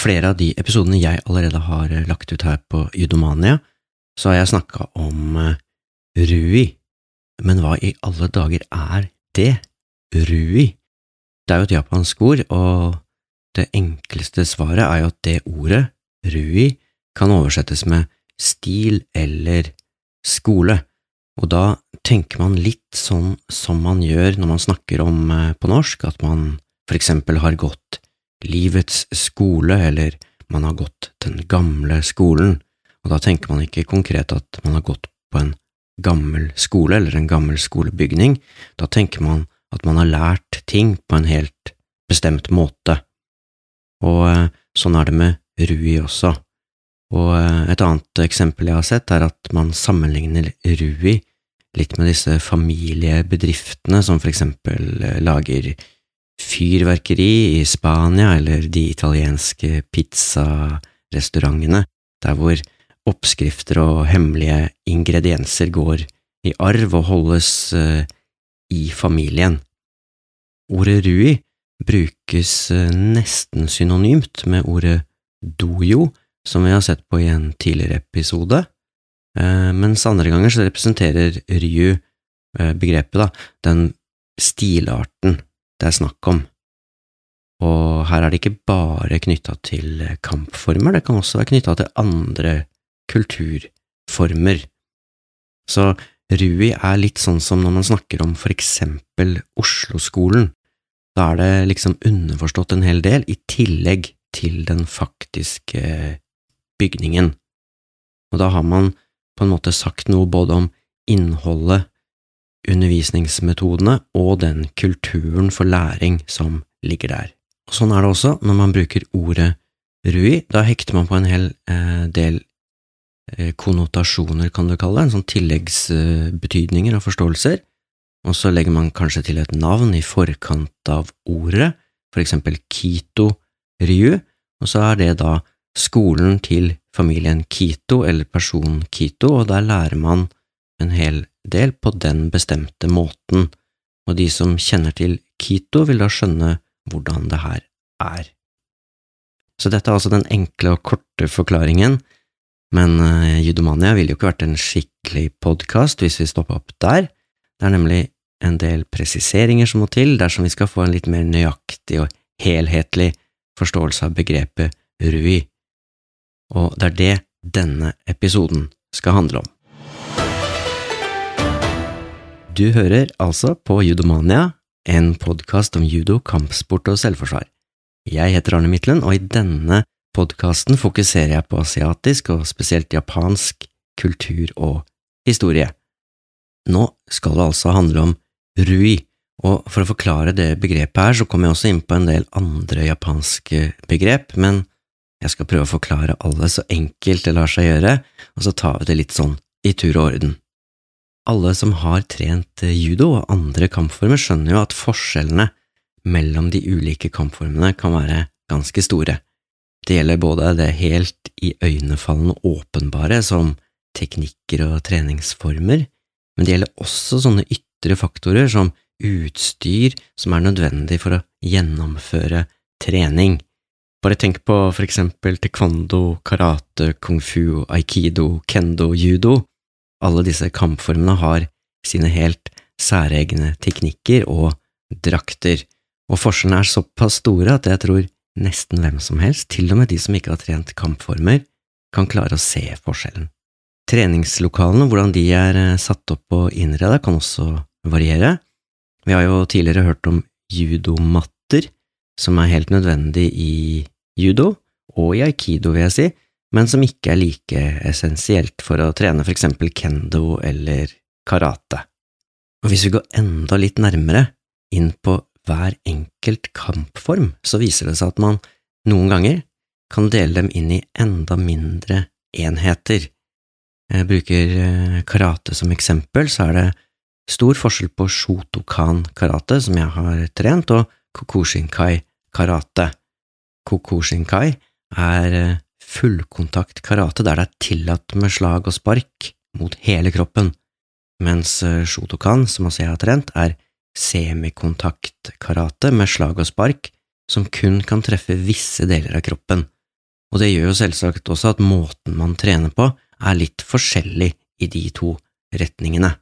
flere av de episodene jeg allerede har eh, lagt ut her på Judomania, så har jeg snakka om eh, rui. Men hva i alle dager er det? Rui? Det er jo et japansk ord, og det enkleste svaret er jo at det ordet, rui, kan oversettes med stil eller skole, og da tenker man litt sånn som man gjør når man snakker om eh, på norsk, at man for eksempel har gått livets skole, eller man har gått den gamle skolen, og da tenker man ikke konkret at man har gått på en gammel skole eller en gammel skolebygning, da tenker man at man har lært ting på en helt bestemt måte. Og eh, sånn er det med Rui også. Og eh, et annet eksempel jeg har sett, er at man sammenligner Rui litt med disse familiebedriftene som for eksempel eh, lager fyrverkeri i Spania eller de italienske pizzarestaurantene, der hvor oppskrifter og hemmelige ingredienser går i arv og holdes uh, i familien. Ordet rui brukes uh, nesten synonymt med ordet dojo, som vi har sett på i en tidligere episode, uh, mens andre ganger så representerer ryu begrepet da, den stilarten det er snakk om. Og her er det ikke bare knytta til kampformer, det kan også være knytta til andre kulturformer. Så Rui er litt sånn som når man snakker om for eksempel Oslo-skolen. Da er det liksom underforstått en hel del, i tillegg til den faktiske bygningen. Og da har man på en måte sagt noe både om innholdet undervisningsmetodene og den kulturen for læring som ligger der. Og Sånn er det også når man bruker ordet rui. Da hekter man på en hel eh, del eh, konnotasjoner, kan du kalle det, en sånn tilleggsbetydninger og forståelser, og så legger man kanskje til et navn i forkant av ordet, for eksempel Kito Ryu, og så er det da skolen til familien Kito eller personen Kito, og der lærer man en hel del på den bestemte måten, og de som kjenner til Kito, vil da skjønne hvordan det her er. Så dette er altså den enkle og korte forklaringen, men uh, Judomania ville jo ikke vært en skikkelig podkast hvis vi stoppa opp der. Det er nemlig en del presiseringer som må til dersom vi skal få en litt mer nøyaktig og helhetlig forståelse av begrepet rui, og det er det denne episoden skal handle om. Du hører altså på Judomania, en podkast om judo, kampsport og selvforsvar. Jeg heter Arne Midtlen, og i denne podkasten fokuserer jeg på asiatisk og spesielt japansk kultur og historie. Nå skal det altså handle om rui, og for å forklare det begrepet her, så kommer jeg også inn på en del andre japanske begrep, men jeg skal prøve å forklare alle så enkelt det lar seg gjøre, og så tar vi det litt sånn i tur og orden. Alle som har trent eh, judo og andre kampformer, skjønner jo at forskjellene mellom de ulike kampformene kan være ganske store. Det gjelder både det helt iøynefallende åpenbare, som teknikker og treningsformer, men det gjelder også sånne ytre faktorer som utstyr som er nødvendig for å gjennomføre trening. Bare tenk på for eksempel taekwondo, karate, kung fu, aikido, kendo, judo, alle disse kampformene har sine helt særegne teknikker og drakter, og forskjellene er såpass store at jeg tror nesten hvem som helst, til og med de som ikke har trent kampformer, kan klare å se forskjellen. Treningslokalene, hvordan de er eh, satt opp og innreda, kan også variere. Vi har jo tidligere hørt om judomatter, som er helt nødvendig i judo, og i aikido, vil jeg si, men som ikke er like essensielt for å trene for eksempel kendo eller karate. Og hvis vi går enda litt nærmere inn på hver enkelt kampform, så viser det seg at man noen ganger kan dele dem inn i enda mindre enheter. Jeg bruker eh, karate som eksempel, så er det stor forskjell på shotokan karate, som jeg har trent, og kokushinkai karate. Kokushinkai er eh, fullkontakt karate der det er tillatt med slag og spark mot hele kroppen, mens eh, shotokan, som også jeg har trent, er semikontakt karate med slag og spark som kun kan treffe visse deler av kroppen, og det gjør jo selvsagt også at måten man trener på, er litt forskjellig i de to retningene.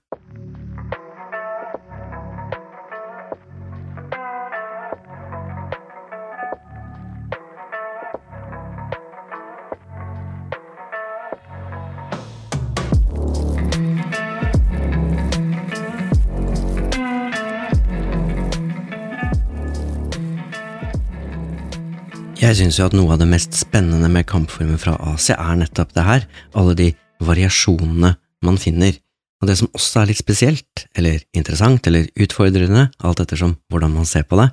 Jeg syns jo at noe av det mest spennende med kampformer fra Asia er nettopp det her, alle de variasjonene man finner. Og det som også er litt spesielt, eller interessant, eller utfordrende, alt ettersom hvordan man ser på det,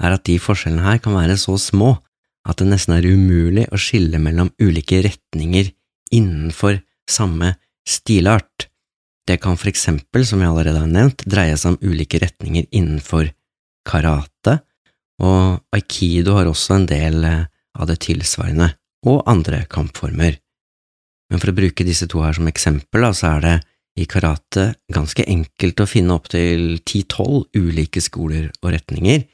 er at de forskjellene her kan være så små at det nesten er umulig å skille mellom ulike retninger innenfor samme stilart. Det kan for eksempel, som jeg allerede har nevnt, dreie seg om ulike retninger innenfor karate, og aikido har også en del eh, av det tilsvarende, og andre kampformer. Men for å bruke disse to her som eksempel, så er det i karate ganske enkelt å finne opptil ti–tolv ulike skoler og retninger,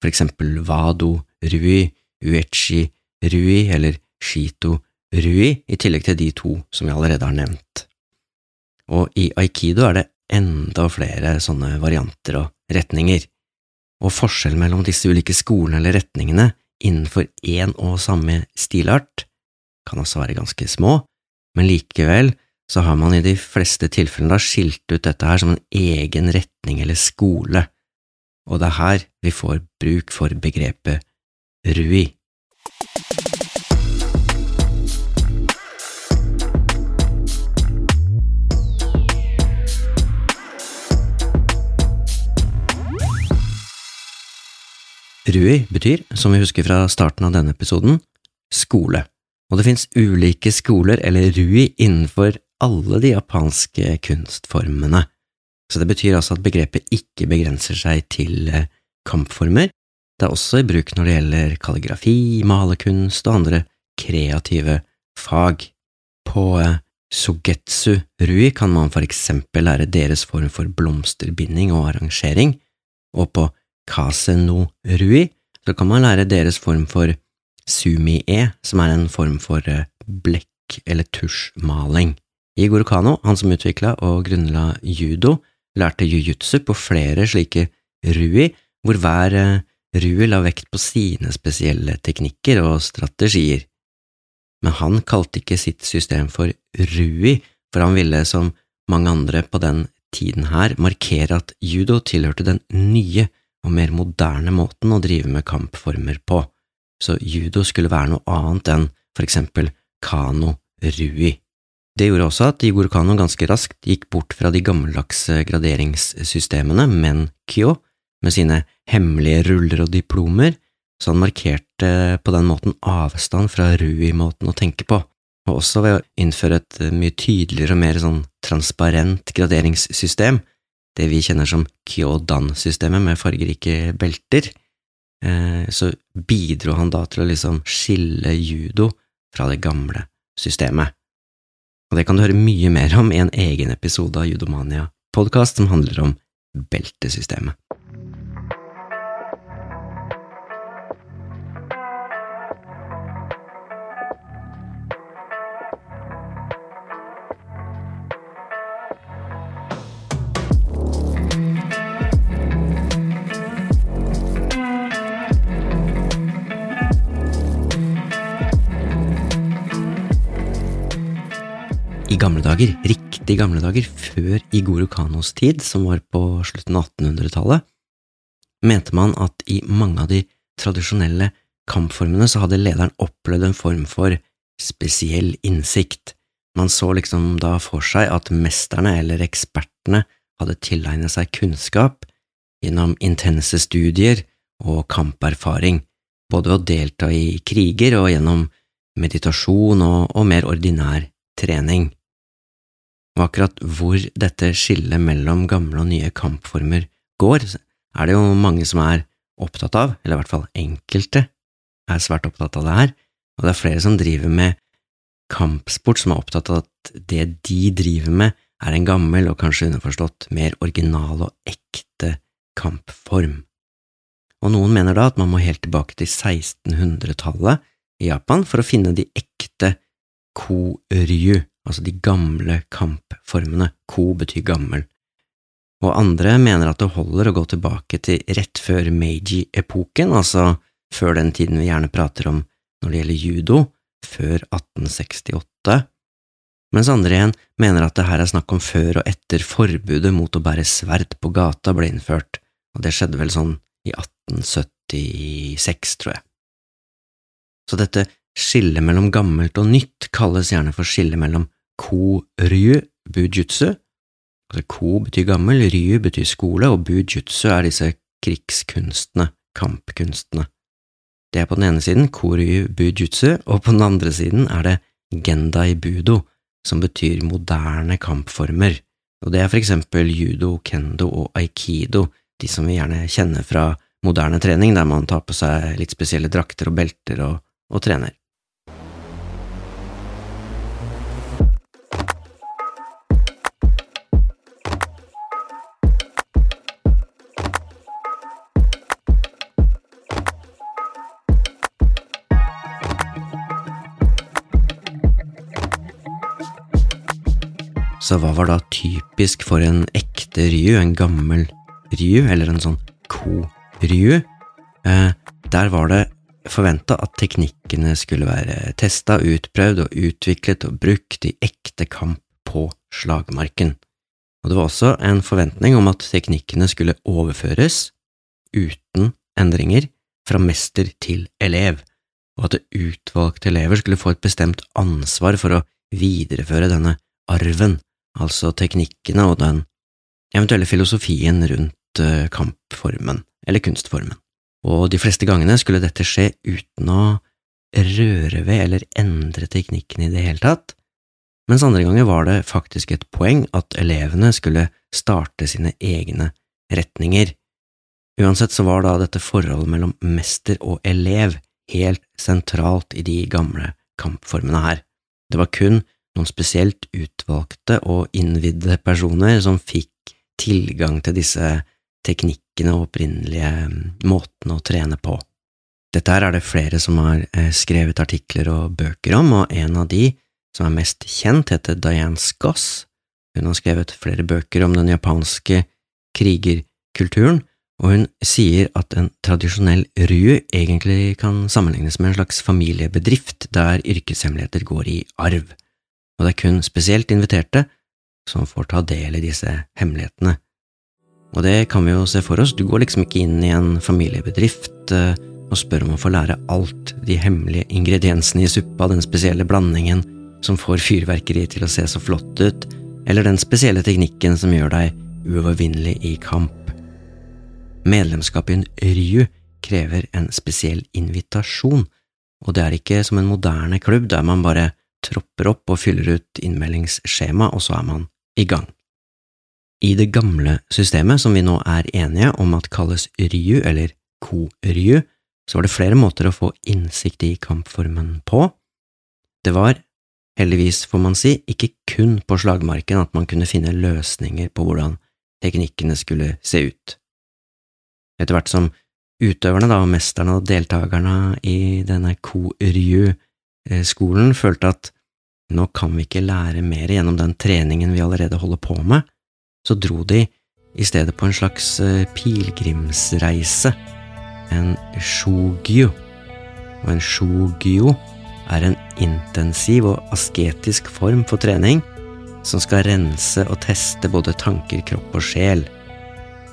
for eksempel wado rui, uechi rui eller shito rui, i tillegg til de to som jeg allerede har nevnt. Og i aikido er det enda flere sånne varianter og retninger og forskjell mellom disse ulike skolene eller retningene innenfor én og samme stilart kan også være ganske små, men likevel så har man i de fleste tilfellene da skilt ut dette her som en egen retning eller skole, og det er her vi får bruk for begrepet rui. Rui betyr, som vi husker fra starten av denne episoden, skole, og det finnes ulike skoler eller rui innenfor alle de japanske kunstformene, så det betyr altså at begrepet ikke begrenser seg til eh, kampformer, det er også i bruk når det gjelder kalligrafi, malerkunst og andre kreative fag. På Sugetsu Sogetsu Rui kan man for eksempel lære deres form for blomsterbinding og arrangering, og på Kaseno Rui, så kan man lære deres form for sumi-e, som er en form for eh, blekk- eller tusjmaling. Igor Kano, han som utvikla og grunnla judo, lærte jiu-jitsu på flere slike rui, hvor hver eh, rui la vekt på sine spesielle teknikker og strategier. Men han kalte ikke sitt system for rui, for han ville, som mange andre på den tiden her, markere at judo tilhørte den nye og mer moderne måten å drive med kampformer på, så judo skulle være noe annet enn for eksempel kano rui. Det gjorde også at Igor Kano ganske raskt gikk bort fra de gammeldagse graderingssystemene men-kyo, med sine hemmelige ruller og diplomer, så han markerte på den måten avstand fra rui-måten å tenke på, og også ved å innføre et mye tydeligere og mer sånn transparent graderingssystem, det vi kjenner som Kyodan-systemet med fargerike belter, eh, så bidro han da til å liksom skille judo fra det gamle systemet. Og det kan du høre mye mer om i en egen episode av Judomania-podkast som handler om beltesystemet. I gamle dager, riktig gamle dager, før Igoro Kanos tid, som var på slutten av 1800-tallet, mente man at i mange av de tradisjonelle kampformene så hadde lederen opplevd en form for spesiell innsikt. Man så liksom da for seg at mesterne eller ekspertene hadde tilegnet seg kunnskap gjennom intense studier og kamperfaring, både ved å delta i kriger og gjennom meditasjon og, og mer ordinær trening. Og akkurat hvor dette skillet mellom gamle og nye kampformer går, er det jo mange som er opptatt av, eller i hvert fall enkelte er svært opptatt av det her, og det er flere som driver med kampsport som er opptatt av at det de driver med, er en gammel og kanskje underforstått mer original og ekte kampform. Og noen mener da at man må helt tilbake til 1600-tallet i Japan for å finne de ekte ko-ryu, altså de gamle kampformene. Ko betyr gammel. Og andre mener at det holder å gå tilbake til rett før Meiji-epoken, altså før den tiden vi gjerne prater om når det gjelder judo, før 1868, mens andre igjen mener at det her er snakk om før og etter forbudet mot å bære sverd på gata ble innført, og det skjedde vel sånn i 1876, tror jeg. Så dette skillet mellom gammelt og nytt kalles gjerne for skillet mellom ko-ryu bujutsu, altså ko betyr gammel, ryu betyr skole, og bujutsu er disse krigskunstene, kampkunstene. Det er på den ene siden koryu bujutsu, og på den andre siden er det gendai budo, som betyr moderne kampformer, og det er for eksempel judo, kendo og aikido, de som vi gjerne kjenner fra moderne trening, der man tar på seg litt spesielle drakter og belter og, og trener. Så hva var da typisk for en ekte ryu, en gammel ryu, eller en sånn ko-ryu? Eh, der var det forventa at teknikkene skulle være testa, utprøvd og utviklet og brukt i ekte kamp på slagmarken. Og det var også en forventning om at teknikkene skulle overføres, uten endringer, fra mester til elev, og at utvalgte elever skulle få et bestemt ansvar for å videreføre denne arven altså teknikkene og den eventuelle filosofien rundt eh, kampformen, eller kunstformen. Og de fleste gangene skulle dette skje uten å røre ved eller endre teknikken i det hele tatt, mens andre ganger var det faktisk et poeng at elevene skulle starte sine egne retninger. Uansett så var da dette forholdet mellom mester og elev helt sentralt i de gamle kampformene her. Det var kun noen spesielt utvalgte og innvidde personer som fikk tilgang til disse teknikkene og opprinnelige mm, måtene å trene på. Dette her er det flere som har eh, skrevet artikler og bøker om, og en av de som er mest kjent, heter Diane Skoss. Hun har skrevet flere bøker om den japanske krigerkulturen, og hun sier at en tradisjonell ryu egentlig kan sammenlignes med en slags familiebedrift der yrkeshemmeligheter går i arv og det er kun spesielt inviterte som får ta del i disse hemmelighetene. Og det kan vi jo se for oss, du går liksom ikke inn i en familiebedrift eh, og spør om å få lære alt de hemmelige ingrediensene i suppa, den spesielle blandingen som får fyrverkeriet til å se så flott ut, eller den spesielle teknikken som gjør deg uovervinnelig i kamp. Medlemskap i en ryu krever en spesiell invitasjon, og det er ikke som en moderne klubb der man bare tropper opp og fyller ut innmeldingsskjema, og så er man i gang. I det gamle systemet, som vi nå er enige om at kalles ryu eller ko-ryu, så var det flere måter å få innsikt i kampformen på. Det var, heldigvis får man si, ikke kun på slagmarken at man kunne finne løsninger på hvordan teknikkene skulle se ut. Etter hvert som utøverne, da, mesterne og deltakerne i denne ko-ryu-skolen følte at nå kan vi ikke lære mer gjennom den treningen vi allerede holder på med, så dro de i stedet på en slags eh, pilegrimsreise, en shogyo. Og en shogyo er en intensiv og asketisk form for trening som skal rense og teste både tanker, kropp og sjel.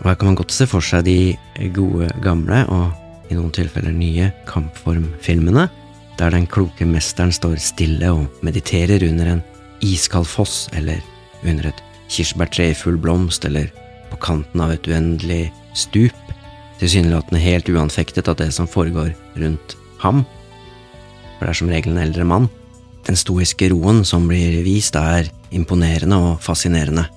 Og her kan man godt se for seg de gode, gamle og i noen tilfeller nye kampformfilmene der den kloke mesteren står stille og mediterer under en iskald foss eller under et kirsebærtre i full blomst eller på kanten av et uendelig stup, tilsynelatende helt uanfektet av det som foregår rundt ham, for det er som regel en eldre mann. Den stoiske roen som blir vist, er imponerende og fascinerende.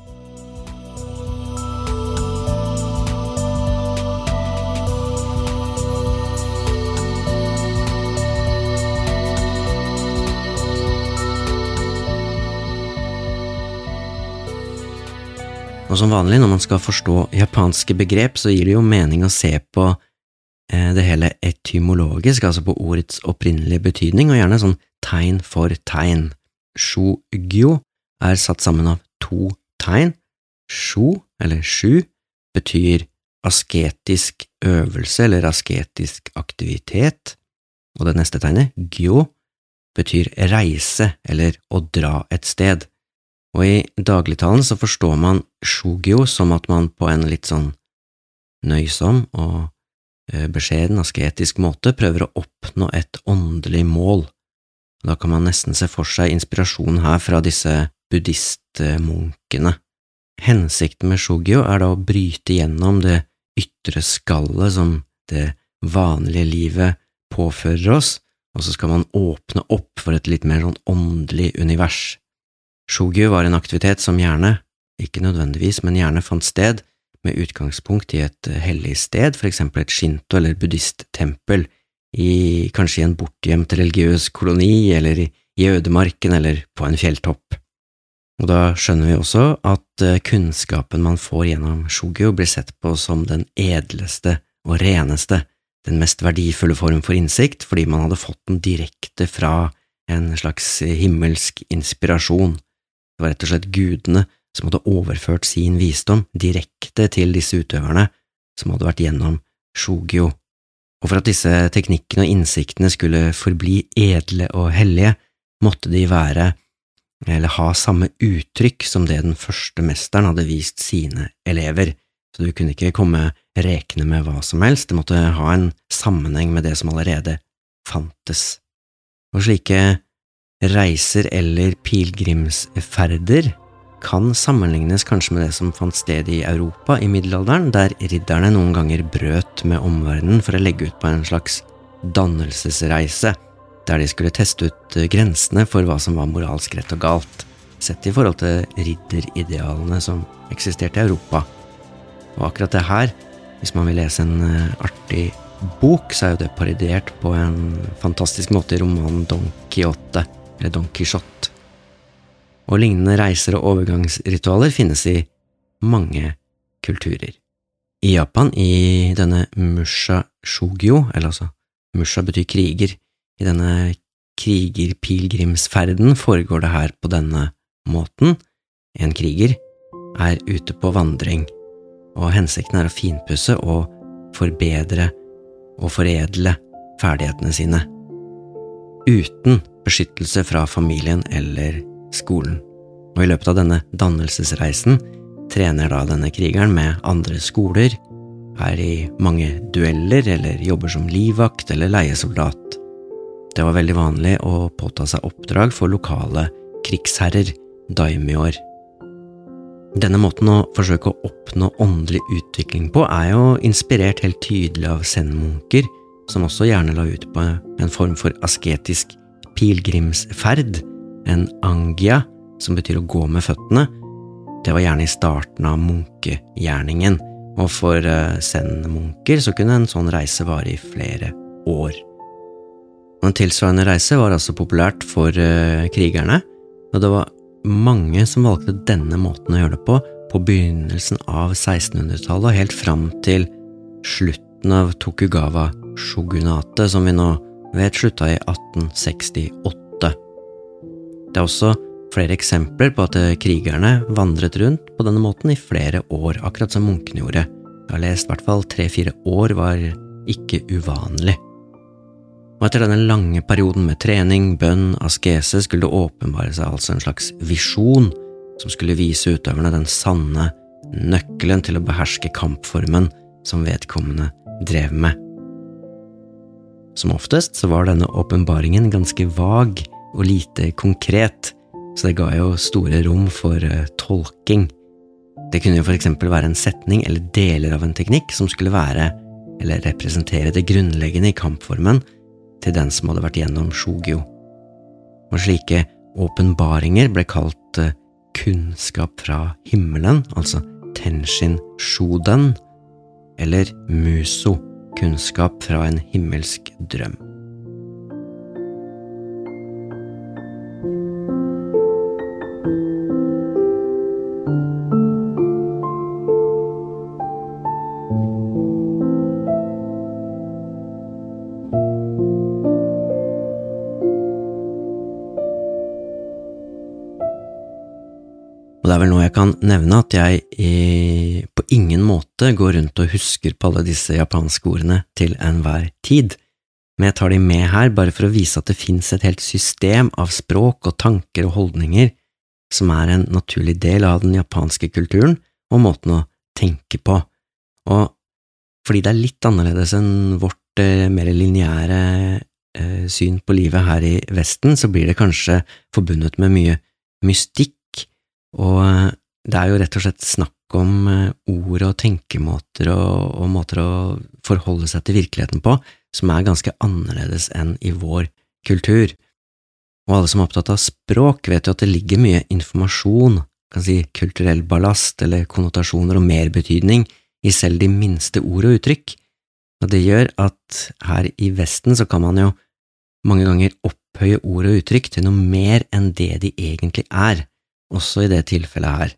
Og som vanlig når man skal forstå japanske begrep, så gir det jo mening å se på eh, det hele etymologisk, altså på ordets opprinnelige betydning, og gjerne sånn tegn for tegn. Shugyo er satt sammen av to tegn. Shu, eller sju, betyr asketisk øvelse eller asketisk aktivitet, og det neste tegnet, gyo, betyr reise eller å dra et sted, og i dagligtalen så forstår man shugyo som at man på en litt sånn nøysom og eh, beskjeden, asketisk måte prøver å oppnå et åndelig mål. Da kan man nesten se for seg inspirasjonen her fra disse buddhistmunkene. Hensikten med shugyo er da å bryte gjennom det ytre skallet som det vanlige livet påfører oss, og så skal man åpne opp for et litt mer sånn åndelig univers. Shugyu var en aktivitet som gjerne, ikke nødvendigvis, men gjerne fant sted med utgangspunkt i et hellig sted, for eksempel et shinto- eller buddhisttempel, i kanskje i en bortgjemt religiøs koloni, eller i ødemarken, eller på en fjelltopp. Og da skjønner vi også at eh, kunnskapen man får gjennom Shogu blir sett på som den edleste og reneste, den mest verdifulle form for innsikt, fordi man hadde fått den direkte fra en slags himmelsk inspirasjon. Det var rett og slett gudene som hadde overført sin visdom direkte til disse utøverne som hadde vært gjennom shogio. Og for at disse teknikkene og innsiktene skulle forbli edle og hellige, måtte de være eller ha samme uttrykk som det den første mesteren hadde vist sine elever, så du kunne ikke komme rekende med hva som helst, det måtte ha en sammenheng med det som allerede fantes. Og slike reiser eller pilegrimsferder kan sammenlignes kanskje med det som fant sted i Europa i middelalderen, der ridderne noen ganger brøt med omverdenen for å legge ut på en slags dannelsesreise der de skulle teste ut eh, grensene for hva som var moralsk rett og galt, sett i forhold til ridderidealene som eksisterte i Europa. Og akkurat det her, hvis man vil lese en eh, artig bok, så er jo det parodiert på en fantastisk måte i romanen Don Quixote, eller Don Quijote. Og lignende reiser og overgangsritualer finnes i mange kulturer. I Japan, i denne musha shugyo, eller altså musha betyr kriger, i denne krigerpilegrimsferden foregår det her på denne måten. En kriger er ute på vandring, og hensikten er å finpusse og forbedre og foredle ferdighetene sine, uten beskyttelse fra familien eller skolen. Og i løpet av denne dannelsesreisen trener da denne krigeren med andre skoler, er i mange dueller eller jobber som livvakt eller leiesoldat. Det var veldig vanlig å påta seg oppdrag for lokale krigsherrer, daimyoer. Denne måten å forsøke å oppnå åndelig utvikling på er jo inspirert helt tydelig av zen-munker, som også gjerne la ut på en form for asketisk pilegrimsferd, en angia, som betyr å gå med føttene. Det var gjerne i starten av munkegjerningen, og for eh, zen-munker så kunne en sånn reise vare i flere år. Og En tilsvarende reise var altså populært for uh, krigerne, og det var mange som valgte denne måten å gjøre det på på begynnelsen av 1600-tallet og helt fram til slutten av Tokugawa-sjogunatet, som vi nå vet slutta i 1868. Det er også flere eksempler på at krigerne vandret rundt på denne måten i flere år, akkurat som munkene gjorde. Jeg har lest i hvert fall tre–fire år var ikke uvanlig og etter denne lange perioden med trening, bønn, askese skulle det åpenbare seg altså en slags visjon som skulle vise utøverne den sanne nøkkelen til å beherske kampformen som vedkommende drev med. Som oftest så var denne åpenbaringen ganske vag og lite konkret, så det ga jo store rom for uh, tolking. Det kunne jo for eksempel være en setning eller deler av en teknikk som skulle være eller representere det grunnleggende i kampformen, til den som hadde vært gjennom shogyo. Og slike åpenbaringer ble kalt eh, kunnskap fra himmelen, altså tenshin shoden, eller muso, kunnskap fra en himmelsk drøm. Og det er vel noe jeg kan nevne at jeg i måte går rundt og husker på alle disse japanske ordene til enhver tid, men jeg tar de med her bare for å vise at det fins et helt system av språk og tanker og holdninger som er en naturlig del av den japanske kulturen og måten å tenke på, og fordi det er litt annerledes enn vårt eh, mer lineære eh, syn på livet her i Vesten, så blir det kanskje forbundet med mye mystikk og eh, det er jo rett og slett snakk om eh, ord og tenkemåter og, og, måter å forholde seg til virkeligheten på som er ganske annerledes enn i vår kultur. Og alle som er opptatt av språk, vet jo at det ligger mye informasjon, kan si kulturell ballast eller konnotasjoner og merbetydning i selv de minste ord og uttrykk, og det gjør at her i Vesten så kan man jo mange ganger opphøye ord og uttrykk til noe mer enn det de egentlig er også i det tilfellet her.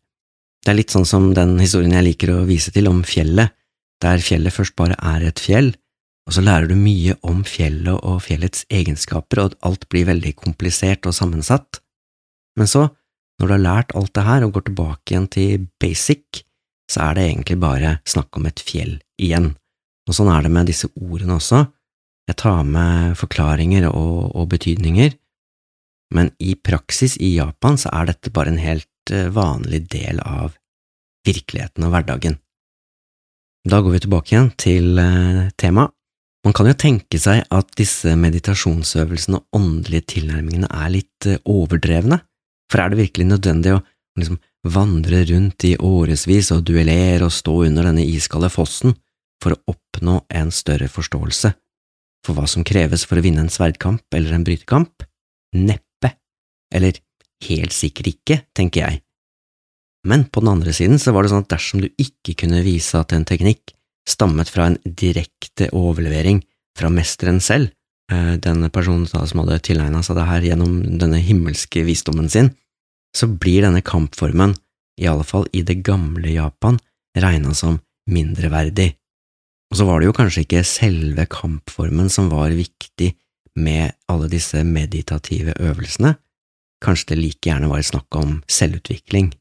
Det er litt sånn som den historien jeg liker å vise til om fjellet, der fjellet først bare er et fjell, og så lærer du mye om fjellet og fjellets egenskaper, og alt blir veldig komplisert og sammensatt. Men så, når du har lært alt det her og går tilbake igjen til basic, så er det egentlig bare snakk om et fjell igjen. Og sånn er det med disse ordene også. Jeg tar med forklaringer og, og betydninger, men i praksis i Japan så er dette bare en helt eh, vanlig del av virkeligheten og hverdagen. Da går vi tilbake igjen til eh, temaet. Man kan jo tenke seg at disse meditasjonsøvelsene og åndelige tilnærmingene er litt eh, overdrevne, for er det virkelig nødvendig å liksom vandre rundt i årevis og duellere og stå under denne iskalde fossen for å oppnå en større forståelse for hva som kreves for å vinne en sverdkamp eller en brytekamp? Neppe. Eller helt sikkert ikke, tenker jeg. Men på den andre siden så var det sånn at dersom du ikke kunne vise at en teknikk stammet fra en direkte overlevering fra mesteren selv, den denne personen som hadde tilegna seg det her gjennom denne himmelske visdommen sin, så blir denne kampformen, i alle fall i det gamle Japan, regna som mindreverdig. Og så var det jo kanskje ikke selve kampformen som var viktig med alle disse meditative øvelsene, Kanskje det like gjerne var snakk om selvutvikling.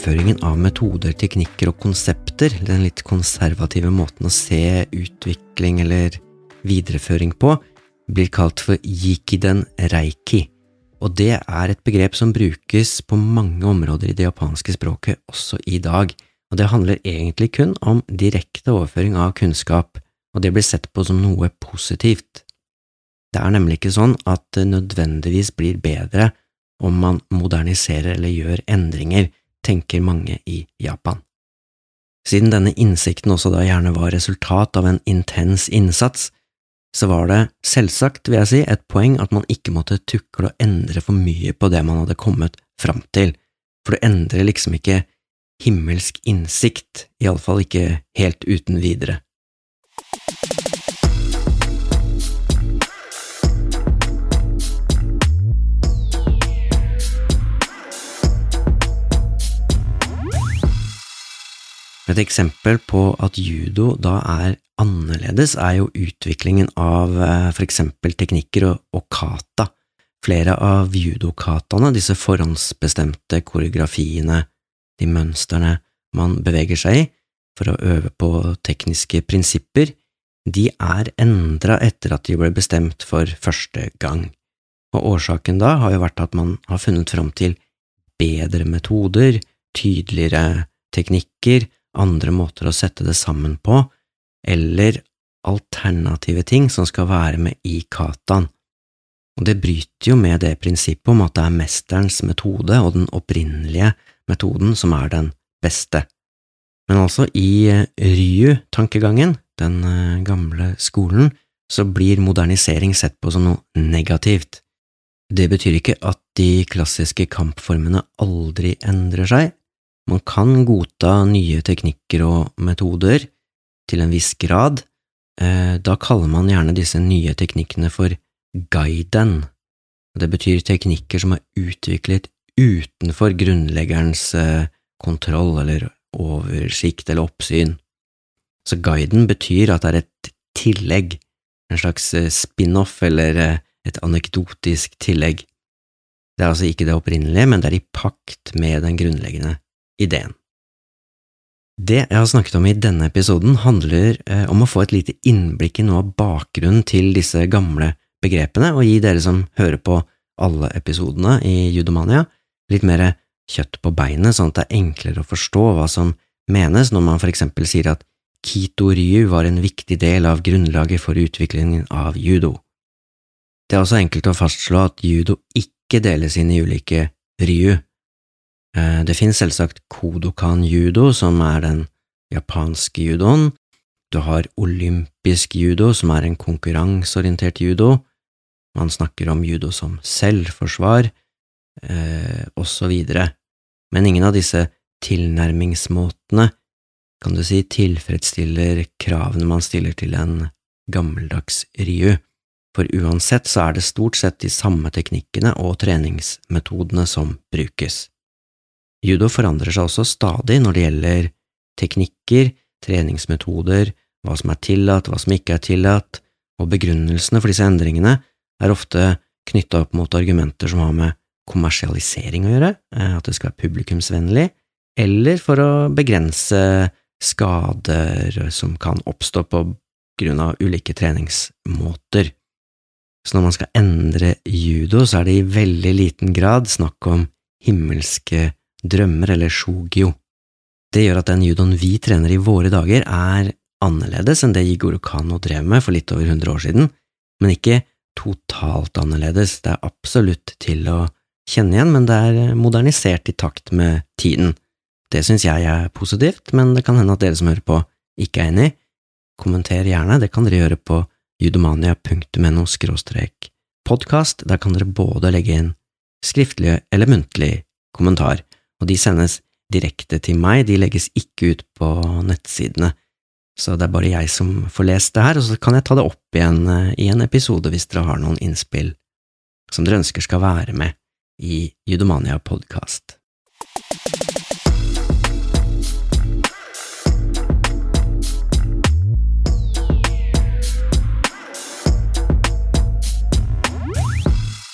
Overføringen av metoder, teknikker og konsepter, den litt konservative måten å se utvikling eller videreføring på, blir kalt for yikiden reiki, og det er et begrep som brukes på mange områder i det japanske språket også i dag, og det handler egentlig kun om direkte overføring av kunnskap, og det blir sett på som noe positivt. Det er nemlig ikke sånn at det nødvendigvis blir bedre om man moderniserer eller gjør endringer, tenker mange i Japan. Siden denne innsikten også da gjerne var resultat av en intens innsats, så var det selvsagt, vil jeg si, et poeng at man ikke måtte tukle og endre for mye på det man hadde kommet fram til, for du endrer liksom ikke himmelsk innsikt, iallfall ikke helt uten videre. Et eksempel på at judo da er annerledes, er jo utviklingen av eh, for eksempel teknikker og, og kata. Flere av judokataene, disse forhåndsbestemte koreografiene, de mønstrene man beveger seg i for å øve på tekniske prinsipper, de er endra etter at de ble bestemt for første gang, og årsaken da har jo vært at man har funnet fram til bedre metoder, tydeligere teknikker andre måter å sette det sammen på, eller alternative ting som skal være med i kataen. Og det bryter jo med det prinsippet om at det er mesterens metode og den opprinnelige metoden som er den beste. Men altså, i Ryu-tankegangen, den eh, gamle skolen, så blir modernisering sett på som noe negativt. Det betyr ikke at de klassiske kampformene aldri endrer seg. Man kan godta nye teknikker og metoder til en viss grad. Eh, da kaller man gjerne disse nye teknikkene for guiden. Det betyr teknikker som er utviklet utenfor grunnleggerens eh, kontroll eller oversikt eller oppsyn. Så guiden betyr at det er et tillegg, en slags eh, spin-off eller et anekdotisk tillegg. Det er altså ikke det opprinnelige, men det er i pakt med den grunnleggende ideen. Det jeg har snakket om i denne episoden, handler eh, om å få et lite innblikk i noe av bakgrunnen til disse gamle begrepene, og gi dere som hører på alle episodene i Judomania, litt mer kjøtt på beinet, sånn at det er enklere å forstå hva som menes når man for eksempel sier at Kito Ryu var en viktig del av grunnlaget for utviklingen av judo. Det er også enkelt å fastslå at judo ikke deles inn i ulike ryu. Eh, det finnes selvsagt kodokan-judo, som er den japanske judoen, du har olympisk judo, som er en konkurranseorientert judo, man snakker om judo som selvforsvar, eh, og så videre, men ingen av disse tilnærmingsmåtene kan du si tilfredsstiller kravene man stiller til en gammeldags ryu, for uansett så er det stort sett de samme teknikkene og treningsmetodene som brukes. Judo forandrer seg også stadig når det gjelder teknikker, treningsmetoder, hva som er tillatt, hva som ikke er tillatt, og begrunnelsene for disse endringene er ofte knytta opp mot argumenter som har med kommersialisering å gjøre, eh, at det skal være publikumsvennlig, eller for å begrense skader som kan oppstå på grunn av ulike treningsmåter. Så når man skal endre judo, så er det i veldig liten grad snakk om himmelske drømmer eller shogio. Det gjør at den judoen vi trener i våre dager, er annerledes enn det Jigoro Kano drev med for litt over 100 år siden, men ikke totalt annerledes. Det er absolutt til å kjenne igjen, men det er modernisert i takt med tiden. Det synes jeg er positivt, men det kan hende at dere som hører på, ikke er enig. Kommenter gjerne, det kan dere gjøre på judomania.no podkast. Der kan dere både legge inn skriftlig eller muntlig kommentar, og de sendes direkte til meg, de legges ikke ut på nettsidene. Så det er bare jeg som får lest det her, og så kan jeg ta det opp igjen eh, i en episode hvis dere har noen innspill som dere ønsker skal være med i Judomania podkast.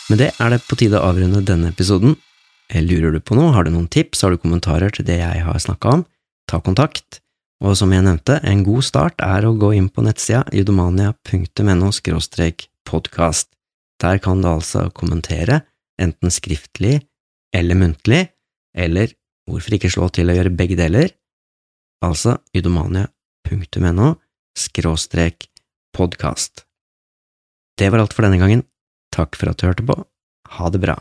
Med det er det på tide å avrunde denne episoden. Lurer du på noe, har du noen tips, har du kommentarer til det jeg har snakka om, ta kontakt. Og som jeg nevnte, en god start er å gå inn på nettsida judomania.no podkast. Der kan du altså kommentere, enten skriftlig eller muntlig, eller hvorfor ikke slå til å gjøre begge deler, altså judomania.no podkast. Det var alt for denne gangen. Takk for at du hørte på. Ha det bra.